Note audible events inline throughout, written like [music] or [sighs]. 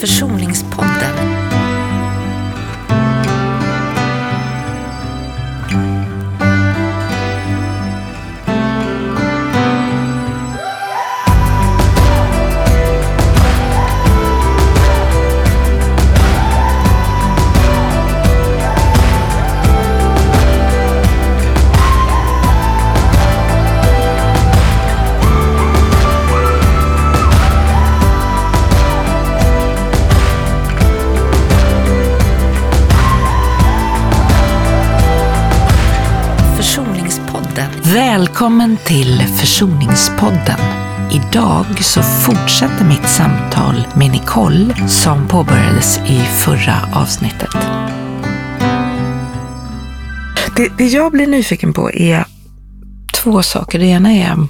Försoningspodden. Försoningspodden. Idag så fortsätter mitt samtal med Nicole som påbörjades i förra avsnittet. Det, det jag blir nyfiken på är två saker. Det ena är,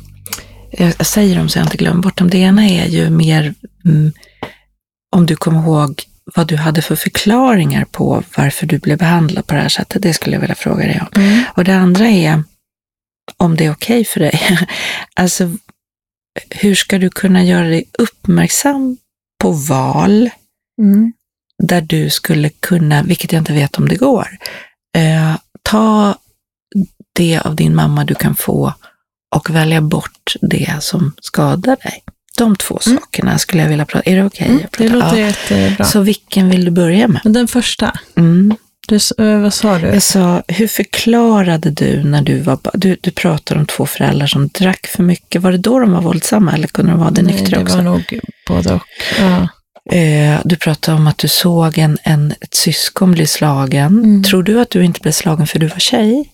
jag säger dem så jag inte glömmer bort dem. Det ena är ju mer mm, om du kommer ihåg vad du hade för förklaringar på varför du blev behandlad på det här sättet. Det skulle jag vilja fråga dig om. Mm. Och det andra är om det är okej för dig. [laughs] alltså, hur ska du kunna göra dig uppmärksam på val Mm. där du skulle kunna, vilket jag inte vet om det går, eh, ta det av din mamma du kan få och välja bort det som skadar dig. De två Mm. sakerna skulle jag vilja prata Är det okej? Mm. att Det låter Ja. jättebra. Så vilken vill du börja med? Den första, Mm. Du, eh, vad sa du? Jag sa, hur förklarade du när du var du, du pratade om två föräldrar som drack för mycket. Var det då de var våldsamma eller kunde de vara det Nej, nyktra det också? var nog både och. Ja. Eh, du pratade om att du såg en, en, ett syskon bli slagen. Mm. Tror du att du inte blev slagen för du var tjej?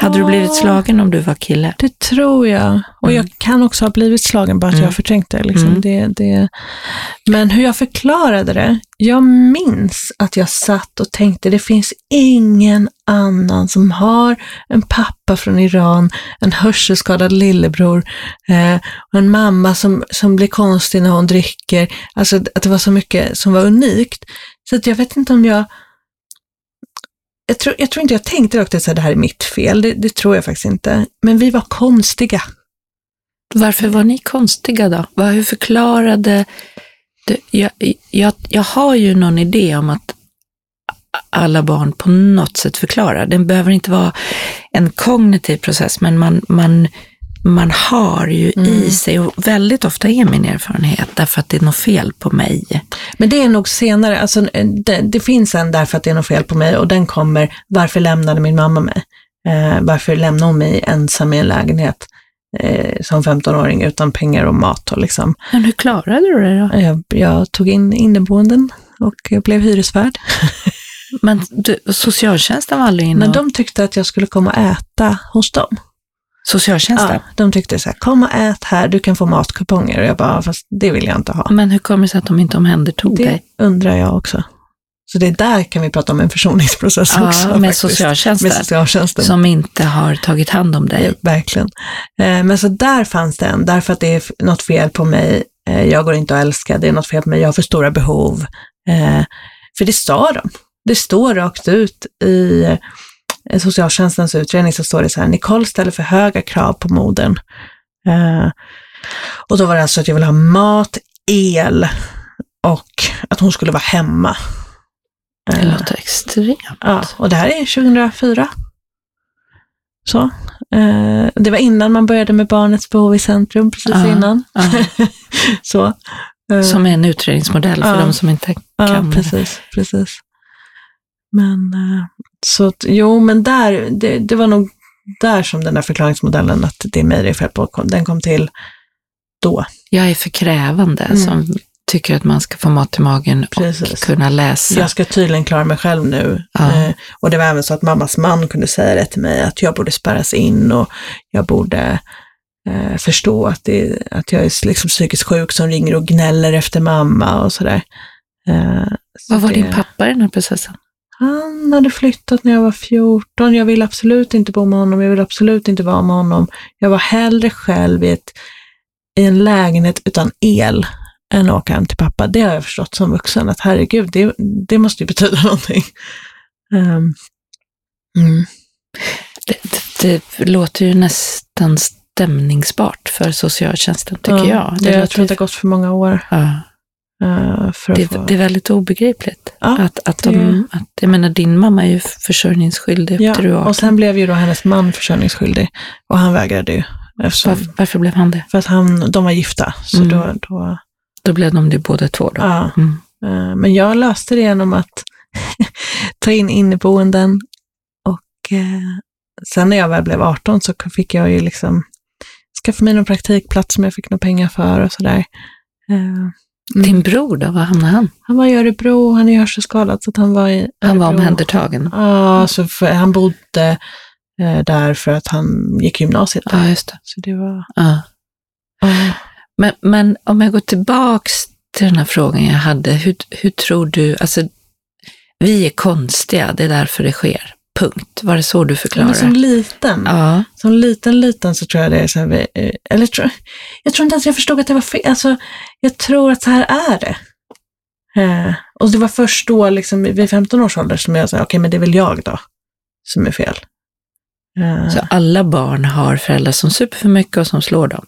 Hade du blivit slagen om du var kille? Det tror jag. Och Mm. jag kan också ha blivit slagen, bara att Mm. jag det, liksom. Mm. det, det. Men hur jag förklarade det, jag minns att jag satt och tänkte, det finns ingen annan som har en pappa från Iran, en hörselskadad lillebror eh, och en mamma som, som blir konstig när hon dricker. Alltså att det var så mycket som var unikt. Så att jag vet inte om jag jag tror, jag tror inte jag tänkte rakt ut att det här är mitt fel, det, det tror jag faktiskt inte. Men vi var konstiga. Varför var ni konstiga då? Vad, hur förklarade du? Jag, jag, jag har ju någon idé om att alla barn på något sätt förklarar. Det behöver inte vara en kognitiv process, men man, man, man har ju Mm. i sig, och väldigt ofta är min erfarenhet, därför att det är något fel på mig. Men det är nog senare, alltså, det, det finns en därför att det är något fel på mig och den kommer, varför lämnade min mamma mig? Eh, varför lämnade hon mig ensam i en lägenhet eh, som 15-åring utan pengar och mat? Och liksom. Men hur klarade du det då? jag, jag tog in inneboenden och jag blev hyresvärd. [laughs] Men du, socialtjänsten var aldrig inne Men de tyckte att jag skulle komma och äta hos dem. Socialtjänsten? Ja, de tyckte så här, kom och ät här, du kan få matkuponger. Och jag bara, fast det vill jag inte ha. Men hur kommer det sig att de inte omhändertog Det dig? undrar jag också. Så det är där kan vi prata om en försoningsprocess Ja, också. med socialtjänsten, Med socialtjänsten. som inte har tagit hand om dig. Eh, Verkligen. Eh, Men så där fanns det en, därför att det är något fel på mig. Eh, Jag går inte att älska, det är något fel på mig, jag har för stora behov. Eh, För det sa de. Det står rakt ut i socialtjänstens utredning så står det så här, Nicole ställer för höga krav på modern. Eh, Och då var det alltså att jag ville ha mat, el och att hon skulle vara hemma. Det Eh, låter extremt. Ja, och det här är 2004. Så. Eh, det var innan man började med barnets behov i centrum, precis Ja, innan. ja. [laughs] så. Eh, Som är en utredningsmodell för Ja. de som inte ja, kan det. precis, precis. Men eh, så att, jo, men där, det, det var nog där som den där förklaringsmodellen att det är mig det är fel på, den kom till då. Jag är för krävande Mm. som tycker att man ska få mat i magen Precis. och kunna läsa. Jag ska tydligen klara mig själv nu. Ja. Eh, och det var även så att mammas man kunde säga det till mig, att jag borde spärras in och jag borde eh, förstå att, det, att jag är liksom psykiskt sjuk som ringer och gnäller efter mamma och sådär. Eh, så Vad var det- din pappa i den här processen? Han hade flyttat när jag var 14. Jag ville absolut inte bo med honom. Jag ville absolut inte vara med honom. Jag var hellre själv i, ett, i en lägenhet utan el än att åka hem till pappa. Det har jag förstått som vuxen, att herregud, det, det måste ju betyda [laughs] någonting. Ehm, mm. Det, det, det låter ju nästan stämningsbart för socialtjänsten, tycker Ja, jag. Det, jag tror att det har gått för många år. Ja. Eh, Det, få... det är väldigt obegripligt. Ja, att, att det- de, att, jag menar, din mamma är ju försörjningsskyldig ja, efter du var 18. och sen blev ju då hennes man försörjningsskyldig och han vägrade ju. Eftersom, varför, varför blev han det? För att han, de var gifta. Så Mm. då, då, Då blev de det båda två då? ja. Mm. Eh, Men jag löste det genom att [laughs] ta in inneboenden och eh, sen när jag väl blev 18 så fick jag ju liksom skaffa mig någon praktikplats som jag fick några pengar för och sådär. Eh, mm. Din bror då, var hamnade han? Han var i Örebro, han är hörselskadad så att han var i Han var omhändertagen? Ja, så för, han bodde eh, där för att han gick gymnasiet där. Ja, just det. Så det var... Ja. ja. Men, men om jag går tillbaks till den här frågan jag hade, hur, hur tror du, alltså vi är konstiga, det är därför det sker. Punkt. Var det så du förklarar? Men som liten, ja. som liten, liten så tror jag det är så här, eh, eller tror, jag tror inte ens jag förstod att det var fel. Alltså, jag tror att så här är det. Eh, och det var först då, liksom, vid 15 års ålder, som jag sa, okej, men det är väl jag då som är fel. Eh, Så alla barn har föräldrar som super för mycket och som slår dem.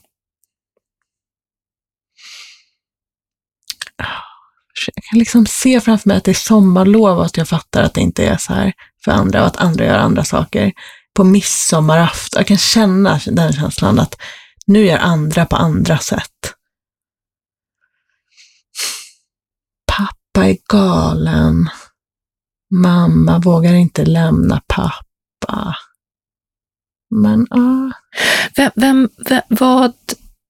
jag kan liksom se framför mig att det är sommarlov och att jag fattar att det inte är så här för andra och att andra gör andra saker. På midsommarafton, jag kan känna den känslan att nu gör andra på andra sätt. Pappa är galen. Mamma vågar inte lämna pappa. Men ja, Vem, vem, vem, vad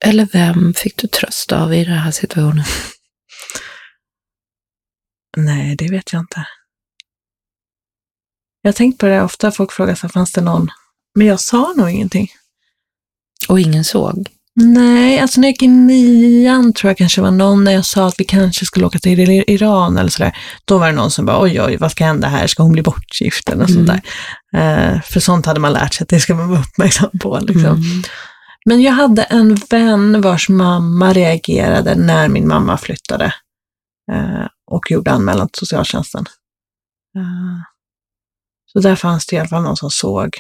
eller vem fick du tröst av i den här situationen? nej det vet jag inte. Jag har tänkt på det ofta, folk frågar så fanns det någon? Men jag sa nog ingenting. Och ingen såg? Nej, alltså när jag gick i nian tror jag kanske var någon när jag sa att vi kanske skulle åka till Ir- Iran eller sådär. Då var det någon som bara oj, oj, vad ska hända här? Ska hon bli bortgift eller sånt Mm. där? Eh, för sånt hade man lärt sig att det ska man vara uppmärksam på. Liksom. Mm. Men jag hade en vän vars mamma reagerade när min mamma flyttade eh, och gjorde anmälan till socialtjänsten. Eh, så där fanns det i alla fall någon som såg.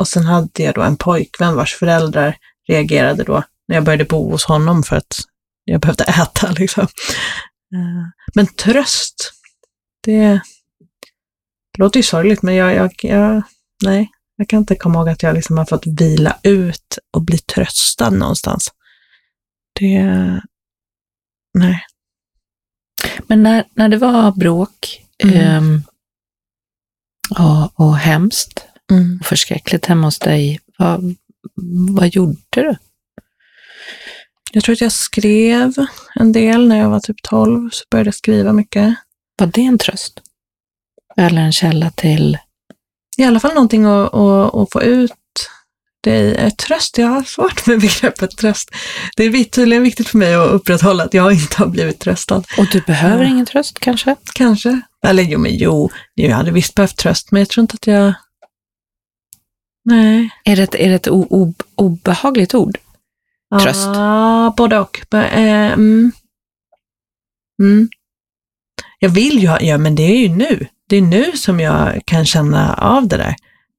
Och sen hade jag då en pojkvän vars föräldrar reagerade då när jag började bo hos honom för att jag behövde [laughs] äta. Liksom. Eh, Men tröst, det, låter ju sorgligt, men jag, jag, jag, nej, jag kan inte komma ihåg att jag liksom har fått vila ut och bli tröstad någonstans. Det, nej. Men när, när det var bråk Mm. ehm, och, och hemskt Mm. förskräckligt hemma hos dig, vad, vad gjorde du? Jag tror att jag skrev en del när jag var typ 12, så började jag skriva mycket. Var det en tröst? Eller en källa till... I alla fall någonting att, att, att få ut det. Eh, Tröst, jag har svårt med begreppet tröst. Det är tydligen viktigt för mig att upprätthålla att jag inte har blivit tröstad. Och du behöver ingen tröst kanske? Kanske. Eller jo, men jo, jag hade visst behövt tröst, men jag tror inte att jag... Nej. Är det ett, är det ett obehagligt ord? Tröst. Ja, både och. Eh, mm. Mm. Jag vill ju ja men det är ju nu. Det är nu som jag kan känna av det där.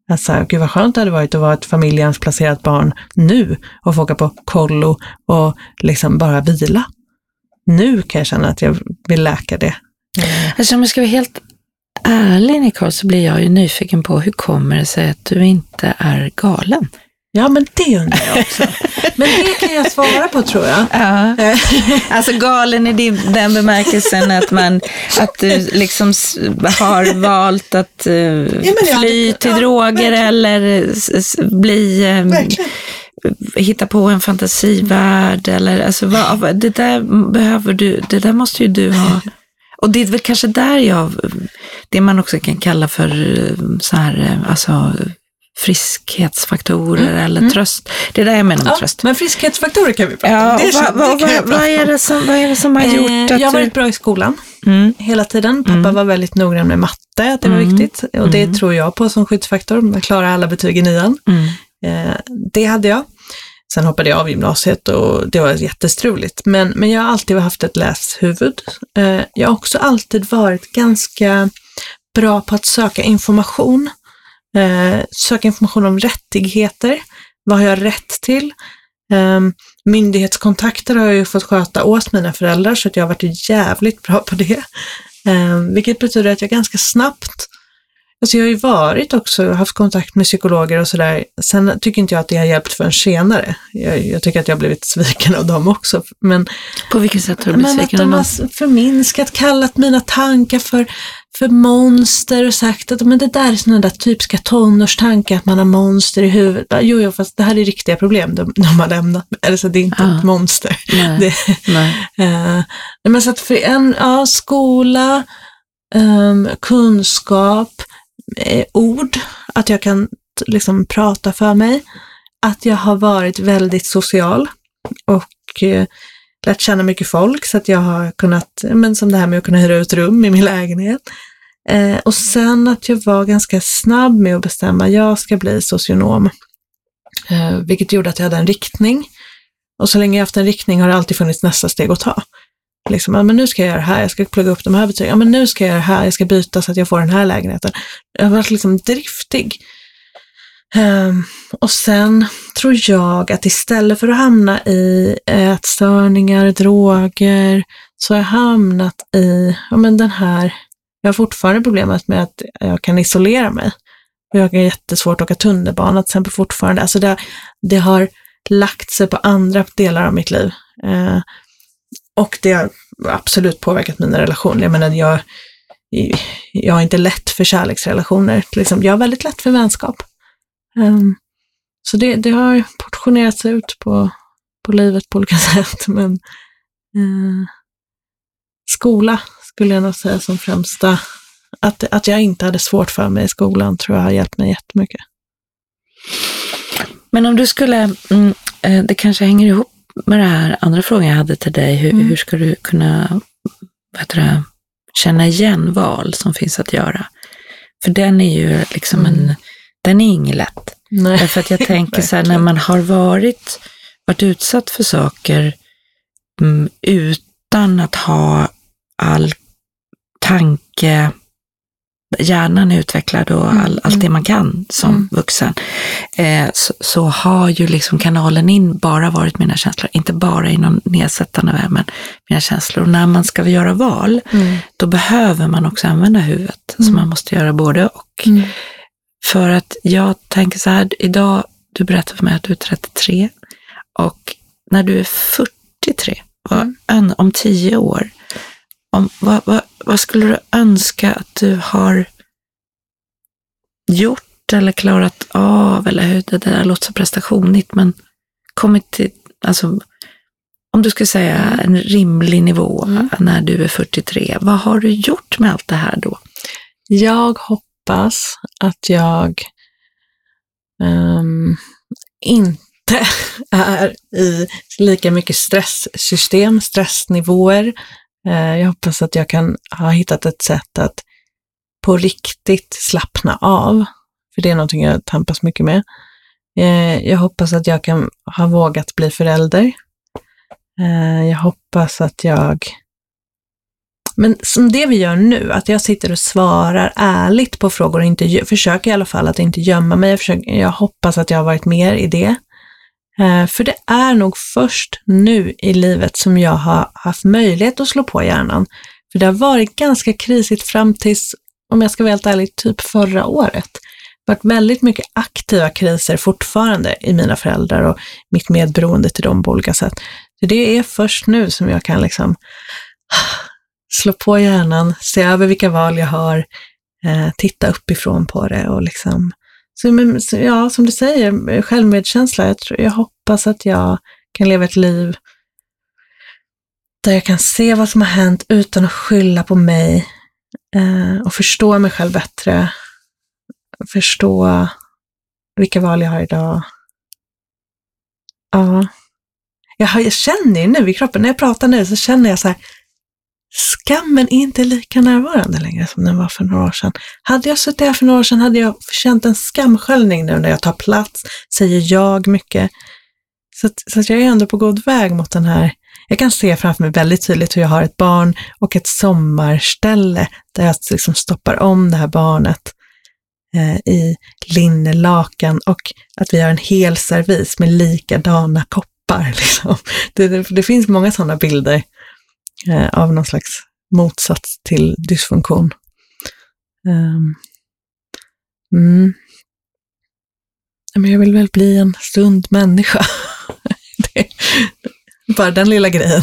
Alltså, gud vad skönt det hade varit att vara ett familjehemsplacerat barn nu och få åka på kollo och liksom bara vila. Nu kan jag känna att jag vill läka det. Eh, Alltså om jag ska vara helt ärlig Nicole, så blir jag ju nyfiken på hur kommer det sig att du inte är galen? Ja, men det undrar jag också. [laughs] Men det kan jag svara på tror jag. Ja. [laughs] Alltså galen i den bemärkelsen att man att du liksom har valt att men jag fly hade- till ja, droger verkligen. eller bli Verkligen. hitta på en fantasivärld eller alltså vad- det där behöver du, det där måste ju du ha. [laughs] Och det är väl kanske där jag, det man också kan kalla för eh, så här, eh, alltså friskhetsfaktorer eller tröst. Det är där jag menar med Ja, tröst. men friskhetsfaktorer kan vi prata Ja, om. vad, vad, prata vad, är det som, vad är det som har gjort Eh, att jag har varit bra i skolan Mm. hela tiden. Pappa Mm. var väldigt noggrann med matte, att det var Mm. viktigt. Och det Mm. tror jag på som skyddsfaktor, att klara alla betyg i nian. Mm. Eh, det hade jag. Sen hoppade jag av gymnasiet och det var jättestruligt. Men, men jag har alltid haft ett läshuvud. Eh, jag har också alltid varit ganska bra på att söka information. Eh, söka information om rättigheter. Vad har jag rätt till? Ehm, myndighetskontakter har jag ju fått sköta åt mina föräldrar så att jag har varit jävligt bra på det. Ehm, vilket betyder att jag ganska snabbt Alltså jag har ju varit också, haft kontakt med psykologer och sådär. Sen tycker inte jag att det har hjälpt förrän senare. Jag, jag tycker att jag har blivit sviken av dem också. Men, På vilket sätt har du blivit sviken att de har förminskat, kallat mina tankar för, för monster och sagt att men det där är sådana där typiska tonårstankar, att man har monster i huvudet. Jo, jo, fast det här är riktiga problem de, de har lämnat. Alltså det är inte Ah. ett monster. Nej. Det, Nej. Eh, men så att för en, ja, skola, ehm, kunskap, eh, ord, att jag kan liksom prata för mig, att jag har varit väldigt social och eh, lärt känna mycket folk så att jag har kunnat, men som det här med att kunna hyra ut rum i min [laughs] lägenhet. Eh, och sen att jag var ganska snabb med att bestämma, jag ska bli socionom. Eh, vilket gjorde att jag hade en riktning. Och så länge jag haft en riktning har det alltid funnits nästa steg att ta. Liksom, ja, men nu ska jag göra det här, jag ska plugga upp de här betygen, ja, men nu ska jag göra det här, jag ska byta så att jag får den här lägenheten. Jag har varit liksom driftig. Um, och sen tror jag att istället för att hamna i ätstörningar, droger, så har jag hamnat i, ja men den här, jag har fortfarande problemet med att jag kan isolera mig. Jag har jättesvårt att åka tunnelbana till exempel fortfarande. Alltså det, det har lagt sig på andra delar av mitt liv. Uh, och det har absolut påverkat mina relationer. Jag menar, jag, jag har inte lätt för kärleksrelationer. Liksom, jag har väldigt lätt för vänskap. Um, så det, det har portionerats ut på, på livet på olika [laughs] sätt. Men uh, skola skulle jag nog säga som främsta. Att, att jag inte hade svårt för mig i skolan tror jag har hjälpt mig jättemycket. Men om du skulle, mm, eh, det kanske hänger ihop med det här andra frågan jag hade till dig. Hur, Mm. hur ska du kunna det, känna igen val som finns att göra? För den är ju liksom en, Mm. den är inget lätt. Nej. Därför att jag [laughs] tänker så här, när man har varit, varit utsatt för saker mm, utan att ha all tanke, hjärnan är utvecklad och Mm, all, allt det man kan som Mm. vuxen, eh, så, så har ju liksom kanalen in bara varit mina känslor. Inte bara i någon nedsättande väg, men mina känslor. Och när man ska göra val, Mm. då behöver man också använda huvudet. Så Mm. man måste göra både och. Mm. För att jag tänker så här, idag, du berättade för mig att du är 33 och när du är 43, vad, Mm. om tio år, om, vad, vad, vad skulle du önska att du har gjort eller klarat av, eller hur, det där låter så prestationigt, men kommit till, alltså, om du skulle säga en rimlig nivå Mm. när du är 43, vad har du gjort med allt det här då? Jag hoppas att jag ehm, inte [laughs] är i lika mycket stresssystem, stressnivåer. Eh, jag hoppas att jag kan ha hittat ett sätt att på riktigt slappna av. För det är någonting jag tampas mycket med. Eh, jag hoppas att jag kan ha vågat bli förälder. Eh, jag hoppas att jag men som det vi gör nu, att jag sitter och svarar ärligt på frågor och inte, försöker i alla fall att inte gömma mig. Jag, försöker, jag hoppas att jag har varit mer i det. Eh, för det är nog först nu i livet som jag har haft möjlighet att slå på hjärnan. För det har varit ganska krisigt fram tills, om jag ska vara helt ärlig, typ förra året. Det har varit väldigt mycket aktiva kriser fortfarande i mina föräldrar och mitt medberoende till dem på olika sätt. Så det är först nu som jag kan liksom [sighs] slå på hjärnan, se över vilka val jag har, eh, titta uppifrån på det och liksom, så, men, så, ja, som du säger, självmedkänsla. Jag, tror, jag hoppas att jag kan leva ett liv där jag kan se vad som har hänt utan att skylla på mig eh, och förstå mig själv bättre. Förstå vilka val jag har idag. Ja. Jag, har, jag känner ju nu i kroppen, när jag pratar nu så känner jag så här, skammen är inte lika närvarande längre som den var för några år sedan. Hade jag suttit här för några år sedan hade jag känt en skamsköljning nu när jag tar plats, säger jag mycket. Så, att, så att jag är ändå på god väg mot den här, jag kan se framför mig väldigt tydligt hur jag har ett barn och ett sommarställe där jag liksom stoppar om det här barnet eh, i linnelakan och att vi har en hel servis med likadana koppar. [laughs] Liksom. Det, det, det finns många sådana bilder eh, av någon slags motsats till dysfunktion. Um, mm. Men jag vill väl bli en sund människa. [laughs] bara den lilla grejen.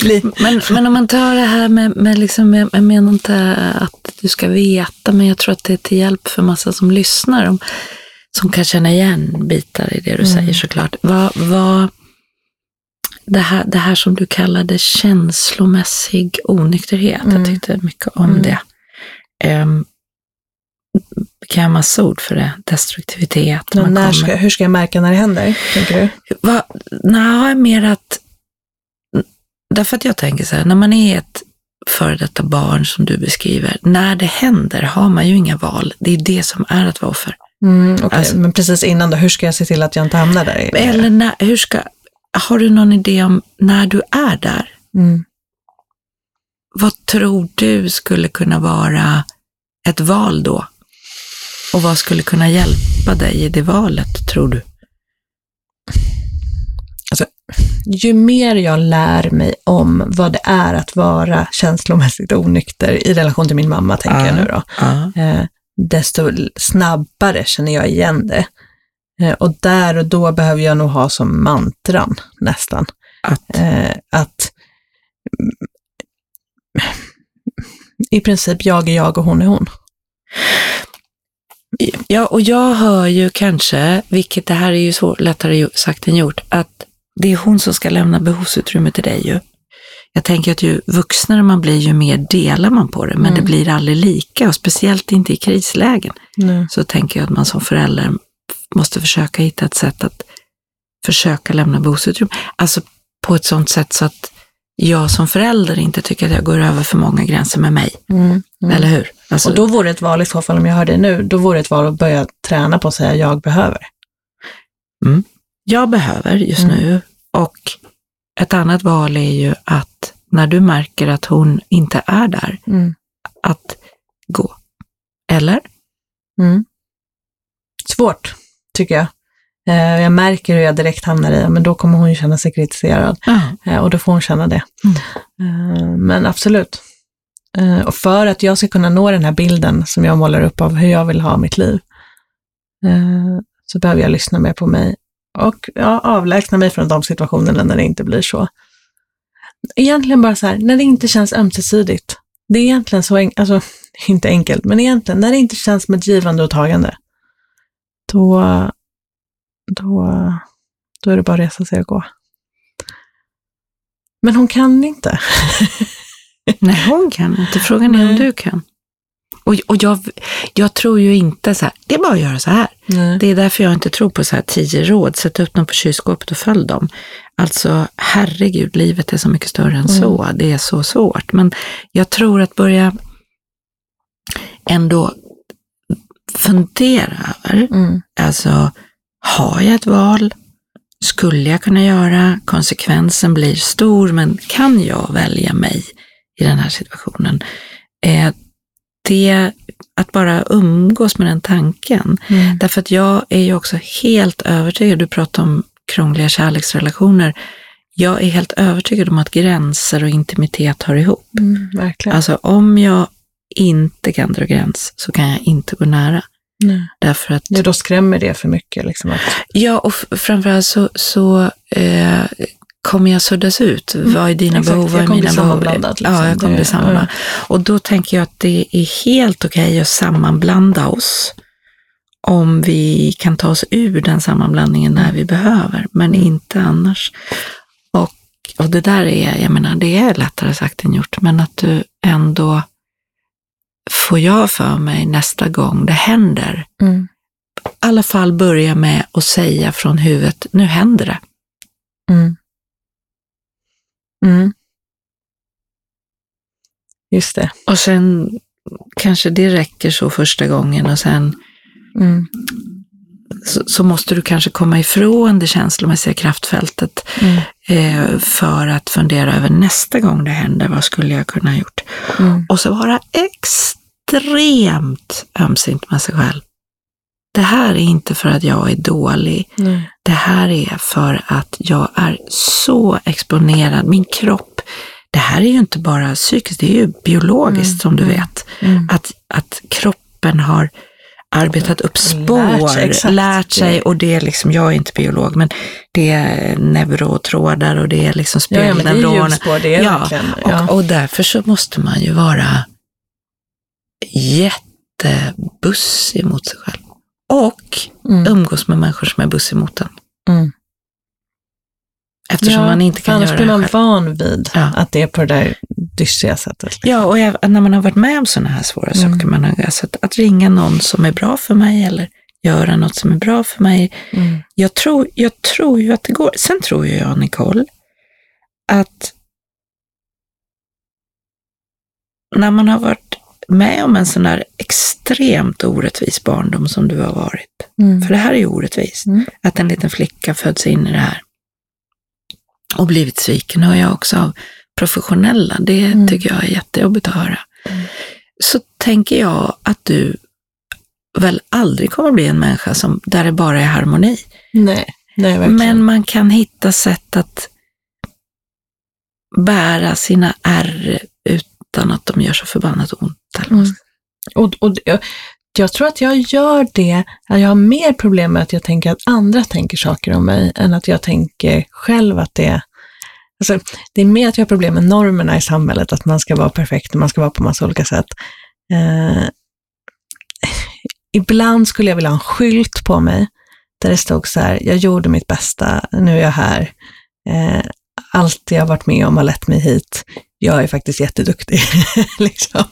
[laughs] Men, men om man tar det här med, med liksom, jag, jag menar inte att du ska veta, men jag tror att det är till hjälp för massa som lyssnar, om, som kan känna igen bitar i det du Mm. säger såklart. Vad, vad, det, här, det här som du kallade känslomässig onykterhet, Mm. jag tyckte mycket om Mm. det. Um, kan jag ha massa ord för det? Destruktivitet. Man när ska, hur ska jag märka när det händer, tänker du? Va, nej, mer att... Därför att jag tänker så här, när man är ett före detta barn som du beskriver, när det händer har man ju inga val. Det är det som är att vara offer. Mm, okej. Alltså- Men precis innan då, hur ska jag se till att jag inte hamnar där? Eller när, hur ska... Har du någon idé om när du är där? Mm. Vad tror du skulle kunna vara ett val då? Och vad skulle kunna hjälpa dig i det valet, tror du? Ju mer jag lär mig om vad det är att vara känslomässigt onykter i relation till min mamma, tänker Ja. jag nu då, Ja. eh, desto snabbare känner jag igen det. Eh, och där och då behöver jag nog ha som mantran nästan. Att, Eh, att mm, i princip jag är jag och hon är hon. Ja, och jag hör ju kanske, vilket det här är ju så lättare sagt än gjort, att det är hon som ska lämna behovsutrymme till dig ju. Jag tänker att ju vuxnare man blir, ju mer delar man på det, men Mm. det blir aldrig lika, och speciellt inte i krislägen. Nej. Så tänker jag att man som förälder måste försöka hitta ett sätt att försöka lämna behovsutrymme. Alltså på ett sånt sätt så att jag som förälder inte tycker att jag går över för många gränser med mig, Mm. Mm. eller hur? Alltså, Och då vore ett val i så fall, om jag hör det nu, då vore ett val att börja träna på att säga jag behöver. jag behöver just Mm. nu. Och ett annat val är ju att när du märker att hon inte är där, Mm. att gå. Eller? Mm. Svårt, tycker jag. Eh, Jag märker hur jag direkt hamnar i, men då kommer hon känna sig kritiserad eh, och då får hon känna det. Mm. Eh, Men absolut. Och för att jag ska kunna nå den här bilden som jag målar upp av hur jag vill ha mitt liv, så behöver jag lyssna mer på mig och ja, avlägsna mig från de situationerna när det inte blir så. Egentligen bara så här, när det inte känns ömsesidigt. Det är egentligen så alltså [laughs] inte enkelt, men egentligen när det inte känns som ett givande och tagande, då, då, då är det bara att resa sig och gå. Men hon kan inte. [laughs] Nej, hon kan inte. Frågan är om du kan. Och, och jag, jag tror ju inte så här, det är bara att göra så här. Nej. Det är därför jag inte tror på så här tio råd, sätt upp dem på kylskåpet och följ dem. Alltså, herregud, livet är så mycket större än så. Det är så svårt. Men jag tror att börja ändå fundera över, Mm. alltså, har jag ett val? Skulle jag kunna göra? Konsekvensen blir stor, men kan jag välja mig i den här situationen? Eh, det, att bara umgås med den tanken, Mm. Därför att jag är ju också helt övertygad, du pratar om krångliga kärleksrelationer. Jag är helt övertygad om att gränser och intimitet hör ihop. Mm, verkligen. Alltså om jag inte kan dra gräns så kan jag inte gå nära. Nej. Därför att, Ja, då skrämmer det för mycket. Liksom, att, ja och framförallt så, så eh, kommer jag suddas ut. vad är dina Mm, exakt. behov, vad är mina behov? liksom. Ja, jag kommer bli sammanblandad. Och då tänker jag att det är helt okej att sammanblanda oss om vi kan ta oss ur den sammanblandningen när vi behöver, men Mm. inte annars. Och, och det där är, jag menar, det är lättare sagt än gjort, men att du ändå får jag för mig nästa gång det händer, mm. i alla fall börja med att säga från huvudet, nu händer det. Mm. Mm. Just det. Och sen kanske det räcker så första gången och sen Mm. Så, så måste du kanske komma ifrån det känslomässiga kraftfältet Mm. eh, för att fundera över nästa gång det händer, vad skulle jag kunna ha gjort? Mm. Och så vara extremt ömsint med sig själv. det här är inte för att jag är dålig. Nej. Det här är för att jag är så exponerad. Min kropp, det här är ju inte bara psykiskt, det är ju biologiskt Mm, som du mm. vet. Mm. Att, att kroppen har arbetat upp spår, Lärt sig, exakt. lärt sig och det är liksom, jag är inte biolog, men det är neurotrådar och det är liksom Ja, ja, det är spelneuroner. Ja. Ja. Och, och därför så måste man ju vara jättebussig mot sig själv. Och Mm. umgås med människor som är bussig mot en. Mm. Eftersom Ja, man inte kan annars göra blir det man själv. van vid Ja. att det är på det där dystiga sättet. Ja, och jag, när man har varit med om sådana här svåra Mm. saker, man har, alltså att, att ringa någon som är bra för mig eller göra något som är bra för mig. Mm. Jag tror, jag tror ju att det går. Sen tror ju jag, Nicole, att när man har varit med om en sån här extremt orättvis barndom som du har varit, Mm. för det här är ju orättvist, Mm. att en liten flicka föds in i det här och blivit sviken hör jag också av professionella. Det Mm. tycker jag är jättejobbigt att höra. Mm. Så tänker jag att du väl aldrig kommer bli en människa som, där det bara är harmoni. Nej, nej verkligen. Men man kan hitta sätt att bära sina ärr utan att de gör så förbannat ont. Mm. Och, och jag, tror att jag gör det, att jag har mer problem med att jag tänker att andra tänker saker om mig än att jag tänker själv att det är Alltså, det är mer att jag har problem med normerna i samhället, att man ska vara perfekt och man ska vara på massa olika sätt. Eh, ibland skulle jag vilja ha en skylt på mig där det stod så här, jag gjorde mitt bästa, nu är jag här. Eh, allt jag varit med om har lett mig hit. Jag är faktiskt jätteduktig. [laughs] liksom.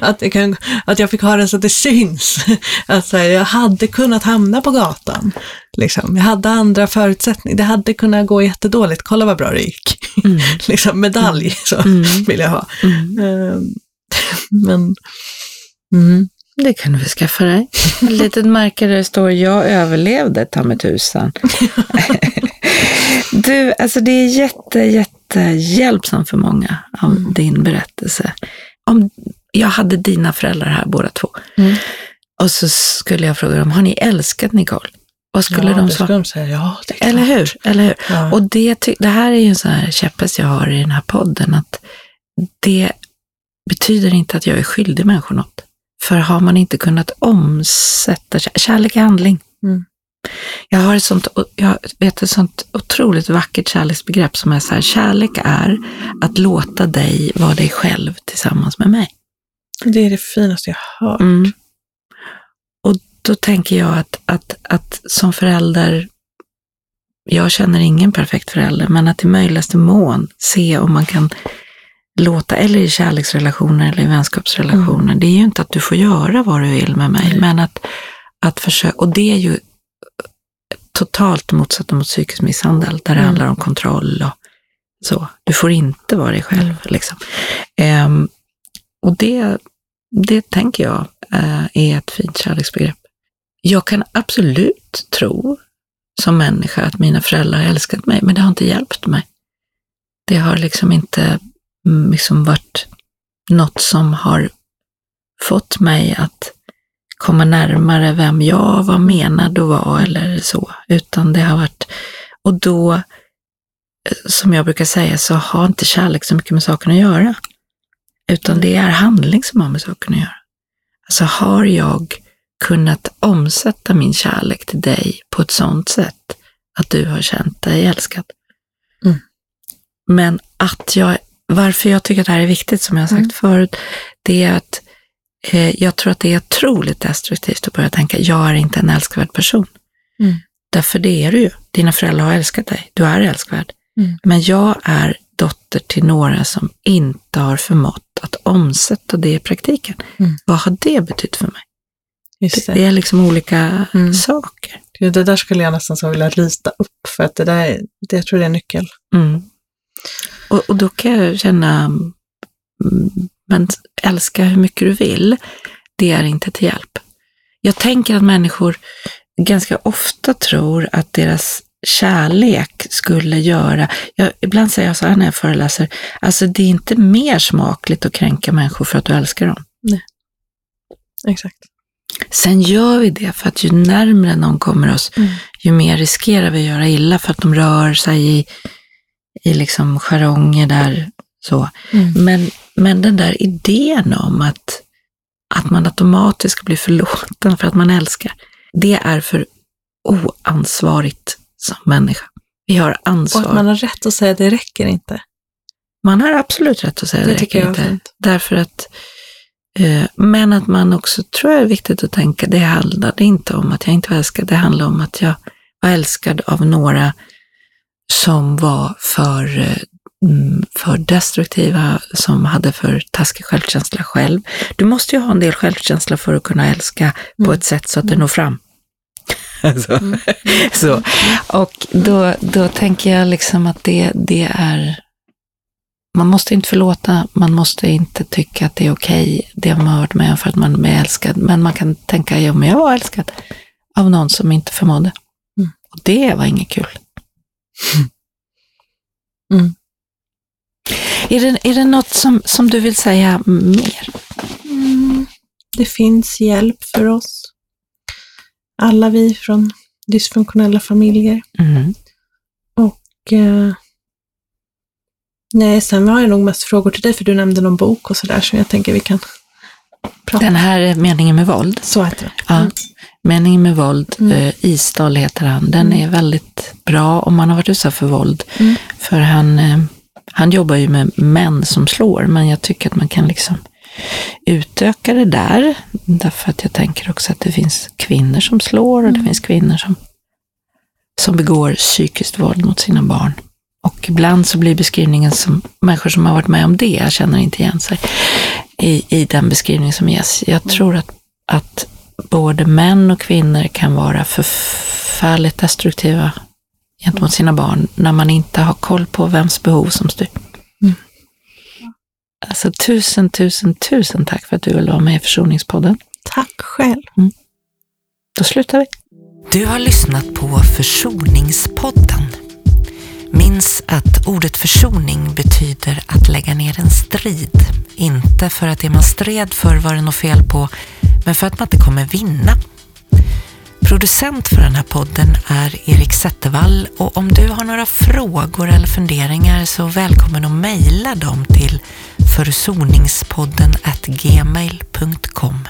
att, det kan, att jag fick ha den så att det syns. att här, jag hade kunnat hamna på gatan. Liksom. Jag hade andra förutsättningar. Det hade kunnat gå jättedåligt. Kolla vad bra det gick. Mm. [laughs] liksom, medalj så Mm. vill jag ha. Mm. Eh, men, mm. Det kan du skaffa dig. Ett litet märke där det står jag överlevde, ta mig tusan. [laughs] du, alltså det är jätte, jätte hjälpsamt för många av Mm. din berättelse. Om jag hade dina föräldrar här båda två Mm. och så skulle jag fråga dem, har ni älskat Nicole? Vad skulle ja, de svara? skulle de säga, ja. Eller hur? Eller hur? Ja. Och det, det här är ju en sån här käpphäst jag har i den här podden, att det betyder inte att jag är skyldig människor något. För har man inte kunnat omsätta kär- kärlek i handling. Mm. Jag har ett sånt, jag vet ett sånt otroligt vackert kärleksbegrepp som är så här, kärlek är att låta dig vara dig själv tillsammans med mig. Det är det finaste jag har hört. Mm. Och då tänker jag att, att, att som förälder, jag känner ingen perfekt förälder, men att i möjligaste mån se om man kan låta, eller i kärleksrelationer eller i vänskapsrelationer, det är ju inte att du får göra vad du vill med mig, Nej. men att, att försöka, och det är ju totalt motsatt mot psykisk misshandel, där det Mm. handlar om kontroll och så. Du får inte vara dig själv. Liksom. Ehm, och det, det tänker jag eh, är ett fint kärleksbegrepp. Jag kan absolut tro som människa att mina föräldrar har älskat mig, men det har inte hjälpt mig. Det har liksom inte mm, liksom varit något som har fått mig att komma närmare vem jag var menad att vara eller så, utan det har varit, och då, eh, som jag brukar säga, så har inte kärlek så mycket med saken att göra, utan det är handling som har med saken att göra. Alltså har jag kunnat omsätta min kärlek till dig på ett sådant sätt att du har känt dig älskad. Mm. Men att jag, varför jag tycker att det här är viktigt, som jag har sagt Mm. förut, det är att eh, jag tror att det är otroligt destruktivt att börja tänka, jag är inte en älskvärd person. Mm. Därför det är du ju. Dina föräldrar har älskat dig, du är älskvärd. Mm. Men jag är dotter till några som inte har förmått att omsätta det i praktiken. Mm. Vad har det betytt för mig? Det, det. är liksom olika Mm. saker. Det, där skulle jag nästan så vilja rita upp, för att det där, det jag tror det är en nyckel. Mm. Och, och då kan jag känna, mm, men älska hur mycket du vill, det är inte till hjälp. Jag tänker att människor ganska ofta tror att deras kärlek skulle göra, jag, ibland säger jag så här när jag föreläser, alltså det är inte mer smakligt att kränka människor för att du älskar dem. Exakt. Sen gör vi det för att ju närmre någon kommer oss, Mm. ju mer riskerar vi att göra illa för att de rör sig i, i liksom charonger där. Så. Mm. Men, men den där idén om att, att man automatiskt ska bli förlåten för att man älskar, det är för oansvarigt som människa. Vi har Och ansvar. att Man, man har rätt att säga det räcker inte. har absolut rätt att säga det, Det räcker inte. fint. Därför att, eh, men att man också, tror jag är viktigt att tänka, det handlade inte om att jag inte var älskad, det handlade om att jag var älskad av några som var för, eh, mm, för destruktiva, som hade för taskig självkänsla själv. Du måste ju ha en del självkänsla för att kunna älska på Mm. ett sätt så att det når fram. [laughs] så. Mm. [laughs] så. Och då, då tänker jag liksom att det, det är man måste inte förlåta, man måste inte tycka att det är okej, det man har varit med om för att man är älskad. Men man kan tänka, ja men jag var älskad av någon som inte förmådde. Mm. Och det var inget kul. Mm. Är, det, är det något som, som du vill säga mer? Mm. Det finns hjälp för oss. Alla vi från dysfunktionella familjer. Mm. Och, eh, nej, sen har jag nog mest frågor till dig, för du nämnde någon bok och sådär, så jag tänker vi kan prata. Den här är meningen med våld. Så heter det. Ja. Mm. Meningen med våld, Mm. eh, Isdal heter han. Den är väldigt bra om man har varit utsatt för våld. Mm. För han, eh, han jobbar ju med män som slår, men jag tycker att man kan liksom utöka det där. Därför att jag tänker också att det finns kvinnor som slår och det Mm. finns kvinnor som, som begår psykiskt våld mot sina barn. Och ibland så blir beskrivningen som människor som har varit med om det känner inte igen sig i, i den beskrivning som ges. Jag tror att, att både män och kvinnor kan vara förfärligt destruktiva gentemot sina barn när man inte har koll på vems behov som styr. Mm. Alltså tusen, tusen, tusen tack för att du ville vara med i Försoningspodden. Tack själv. Då slutar vi. Du har lyssnat på Försoningspodden. Minns att ordet försoning betyder att lägga ner en strid. Inte för att det man stred för var det något fel på, men för att man inte kommer vinna. Producent för den här podden är Erik Zettervall och om du har några frågor eller funderingar så välkommen att mejla dem till försoningspodden gmail.com.